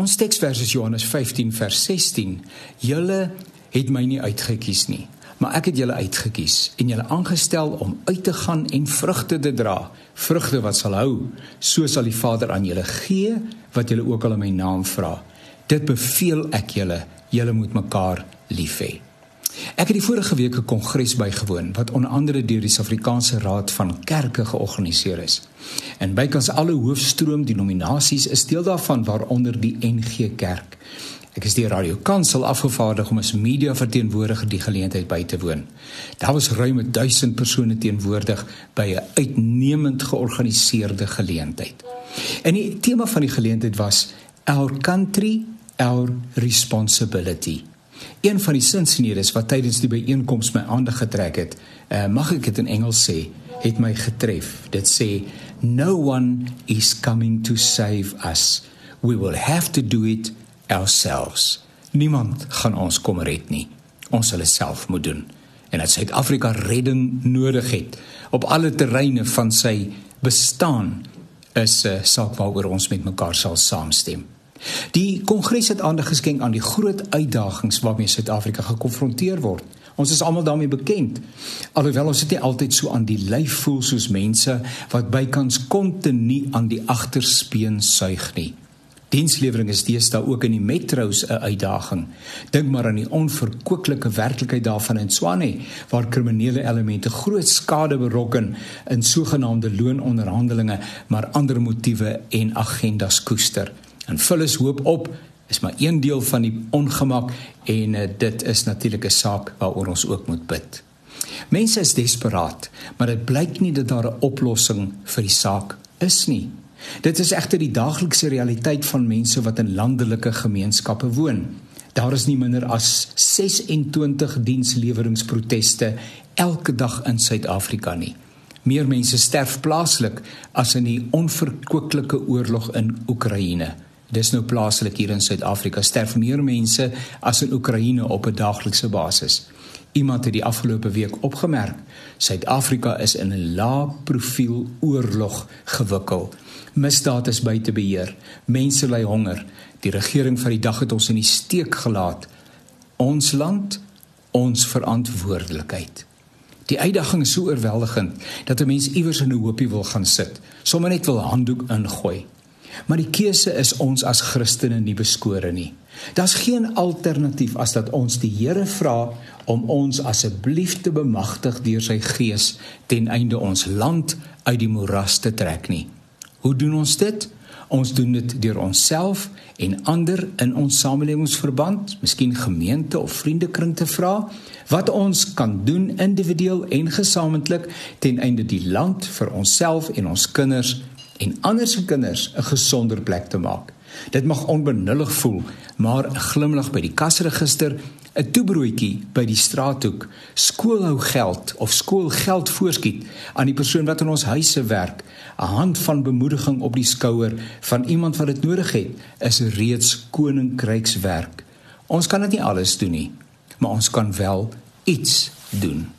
Ons teksvers is Johannes 15 vers 16. Julle het my nie uitgekies nie, maar ek het julle uitgekies en julle aangestel om uit te gaan en vrugte te dra, vrugte wat sal hou, so sal die Vader aan julle gee wat julle ook al in my naam vra. Dit beveel ek julle, julle moet mekaar lief hê. Ek het die vorige week 'n kongres bygewoon wat onder andere deur die Suid-Afrikaanse Raad van Kerke georganiseer is. En bykans alle hoofstroom denominasies is deel daarvan waaronder die NG Kerk. Ek is deur Radio Kansel afgevaardig om as media verteenwoordiger die geleentheid by te woon. Daar was ruim 1000 persone teenwoordig by 'n uitnemend georganiseerde geleentheid. En die tema van die geleentheid was Our Country, Our Responsibility. Een van die sinsnedes wat tydens die byeenkoms my aandag getrek het, uh, mag ek dit in Engels sê, het my getref. Dit sê no one is coming to save us. We will have to do it ourselves. Niemand gaan ons kom red nie. Ons sal dit self moet doen. En as Suid-Afrika redding nodig het op alle terreine van sy bestaan, is 'n uh, saak waaroor ons met mekaar sal saamstem. Die kongres het aandag geskenk aan die groot uitdagings waarmee Suid-Afrika gekonfronteer word. Ons is almal daarmee bekend. Alhoewel ons dit nie altyd so aan die lyf voel soos mense wat bykans kontinu aan die agterspeen suig nie. Dienslewering is deesdae ook in die metro's 'n uitdaging. Dink maar aan die onverkoeklike werklikheid daarvan in Swane, waar kriminele elemente groot skade berokken in sogenaamde loononderhandelinge, maar ander motiewe en agendas koester. En vullis hoop op is maar een deel van die ongemak en uh, dit is natuurlik 'n saak waaroor ons ook moet bid. Mense is desperaat, maar dit blyk nie dat daar 'n oplossing vir die saak is nie. Dit is egter die daaglikse realiteit van mense wat in landelike gemeenskappe woon. Daar is nie minder as 26 diensleweringproteste elke dag in Suid-Afrika nie. Meer mense sterf plaaslik as in die onverkwikkelike oorlog in Oekraïne. Dis nou plaaslik hier in Suid-Afrika sterf meer mense as in Oekraïne op 'n daaglikse basis. Iemand het die afgelope week opgemerk, Suid-Afrika is in 'n lae profiel oorlog gewikkel. Misdaad is buite beheer. Mense ly honger. Die regering van die dag het ons in die steek gelaat. Ons land, ons verantwoordelikheid. Die uitdaging is so oorweldigend dat 'n mens iewers in 'n hoopie wil gaan sit, sommer net wil handdoek ingooi. Maar die keuse is ons as Christene nie beskore nie. Daar's geen alternatief as dat ons die Here vra om ons asseblief te bemagtig deur sy Gees ten einde ons land uit die moeras te trek nie. Hoe doen ons dit? Ons doen dit deur onsself en ander in ons samelewingsverband, miskien gemeente of vriendekring te vra wat ons kan doen individueel en gesamentlik ten einde die land vir onsself en ons kinders en ander se kinders 'n gesonder plek te maak. Dit mag onbenullig voel, maar 'n glimlag by die kasregister, 'n toebroodjie by die straathoek, skoolhou geld of skoolgeld voorskiet aan die persoon wat in ons huise werk, 'n hand van bemoediging op die skouer van iemand wat dit nodig het, is reeds koninkrykswerk. Ons kan dit nie alles doen nie, maar ons kan wel iets doen.